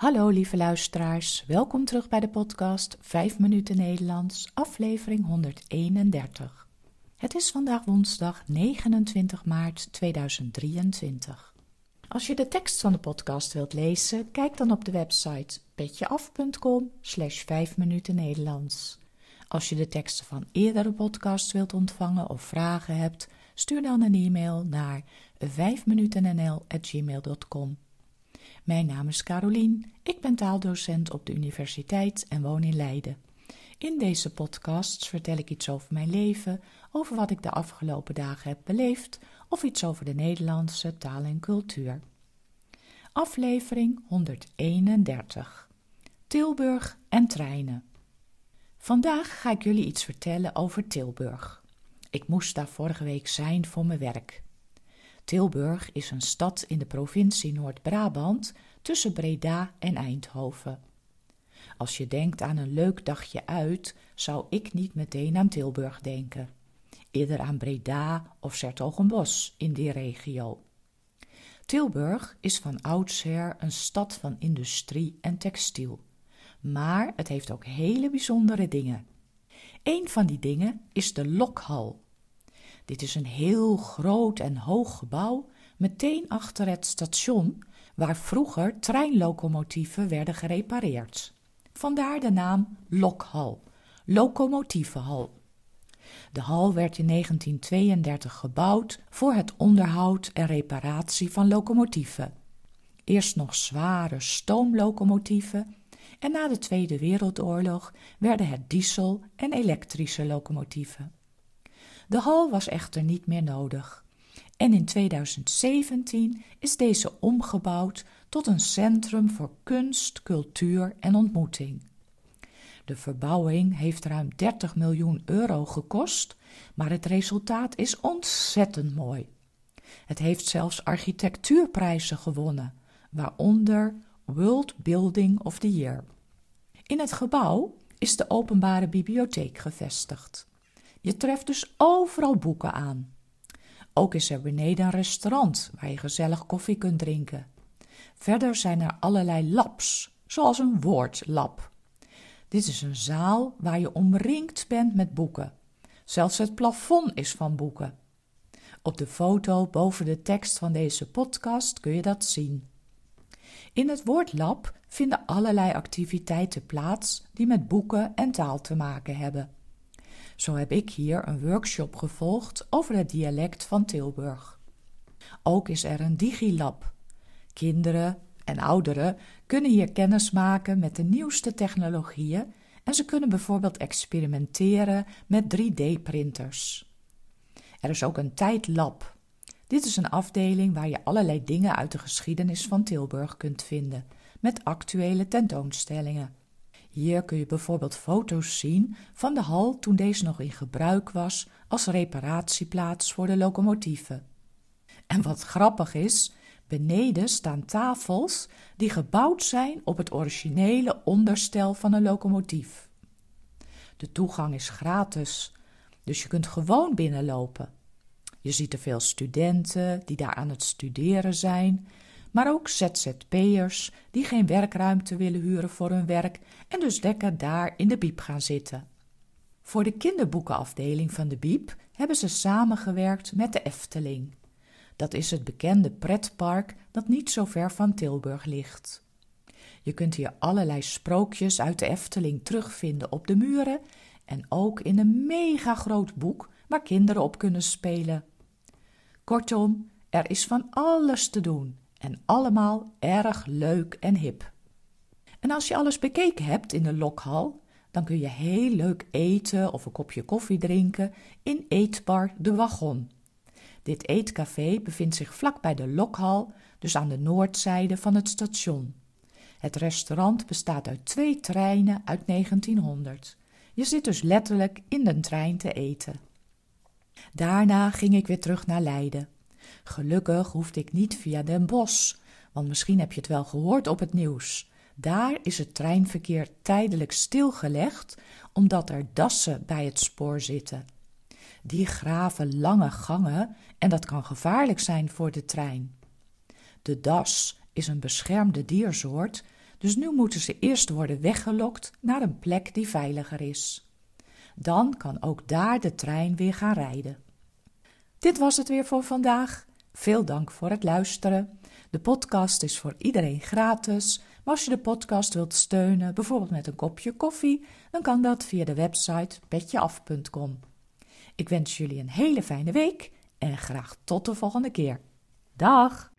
Hallo lieve luisteraars, welkom terug bij de podcast 5 minuten Nederlands, aflevering 131. Het is vandaag woensdag 29 maart 2023. Als je de tekst van de podcast wilt lezen, kijk dan op de website petjeaf.com slash 5 minuten Nederlands. Als je de teksten van eerdere podcasts wilt ontvangen of vragen hebt, stuur dan een e-mail naar 5minutennl.gmail.com. Mijn naam is Carolien, ik ben taaldocent op de universiteit en woon in Leiden. In deze podcasts vertel ik iets over mijn leven, over wat ik de afgelopen dagen heb beleefd of iets over de Nederlandse taal en cultuur. Aflevering 131 Tilburg en treinen. Vandaag ga ik jullie iets vertellen over Tilburg. Ik moest daar vorige week zijn voor mijn werk. Tilburg is een stad in de provincie Noord-Brabant tussen Breda en Eindhoven. Als je denkt aan een leuk dagje uit, zou ik niet meteen aan Tilburg denken. Eerder aan Breda of Sertogenbos in die regio. Tilburg is van oudsher een stad van industrie en textiel. Maar het heeft ook hele bijzondere dingen. Een van die dingen is de Lokhal. Dit is een heel groot en hoog gebouw meteen achter het station waar vroeger treinlocomotieven werden gerepareerd. Vandaar de naam Lokhal, locomotievenhal. De hal werd in 1932 gebouwd voor het onderhoud en reparatie van locomotieven. Eerst nog zware stoomlocomotieven en na de Tweede Wereldoorlog werden het diesel- en elektrische locomotieven. De hal was echter niet meer nodig. En in 2017 is deze omgebouwd tot een centrum voor kunst, cultuur en ontmoeting. De verbouwing heeft ruim 30 miljoen euro gekost, maar het resultaat is ontzettend mooi. Het heeft zelfs architectuurprijzen gewonnen, waaronder World Building of the Year. In het gebouw is de openbare bibliotheek gevestigd. Je treft dus overal boeken aan. Ook is er beneden een restaurant waar je gezellig koffie kunt drinken. Verder zijn er allerlei labs, zoals een woordlab. Dit is een zaal waar je omringd bent met boeken. Zelfs het plafond is van boeken. Op de foto boven de tekst van deze podcast kun je dat zien. In het woordlab vinden allerlei activiteiten plaats die met boeken en taal te maken hebben. Zo heb ik hier een workshop gevolgd over het dialect van Tilburg. Ook is er een digilab. Kinderen en ouderen kunnen hier kennis maken met de nieuwste technologieën en ze kunnen bijvoorbeeld experimenteren met 3D-printers. Er is ook een tijdlab. Dit is een afdeling waar je allerlei dingen uit de geschiedenis van Tilburg kunt vinden, met actuele tentoonstellingen. Hier kun je bijvoorbeeld foto's zien van de hal toen deze nog in gebruik was als reparatieplaats voor de locomotieven. En wat grappig is, beneden staan tafels die gebouwd zijn op het originele onderstel van een locomotief. De toegang is gratis, dus je kunt gewoon binnenlopen. Je ziet er veel studenten die daar aan het studeren zijn maar ook ZZP'ers die geen werkruimte willen huren voor hun werk en dus lekker daar in de biep gaan zitten. Voor de kinderboekenafdeling van de biep hebben ze samengewerkt met de Efteling. Dat is het bekende pretpark dat niet zo ver van Tilburg ligt. Je kunt hier allerlei sprookjes uit de Efteling terugvinden op de muren en ook in een mega groot boek waar kinderen op kunnen spelen. Kortom, er is van alles te doen en allemaal erg leuk en hip. En als je alles bekeken hebt in de lokhal, dan kun je heel leuk eten of een kopje koffie drinken in Eetbar de Wagon. Dit eetcafé bevindt zich vlak bij de lokhal, dus aan de noordzijde van het station. Het restaurant bestaat uit twee treinen uit 1900. Je zit dus letterlijk in de trein te eten. Daarna ging ik weer terug naar Leiden. Gelukkig hoefde ik niet via Den Bosch, want misschien heb je het wel gehoord op het nieuws. Daar is het treinverkeer tijdelijk stilgelegd omdat er dassen bij het spoor zitten. Die graven lange gangen en dat kan gevaarlijk zijn voor de trein. De das is een beschermde diersoort, Dus nu moeten ze eerst worden weggelokt naar een plek die veiliger is. Dan kan ook daar de trein weer gaan rijden. Dit was het weer voor vandaag. Veel dank voor het luisteren. De podcast is voor iedereen gratis. Maar als je de podcast wilt steunen, bijvoorbeeld met een kopje koffie, dan kan dat via de website petjeaf.com. Ik wens jullie een hele fijne week en graag tot de volgende keer. Dag!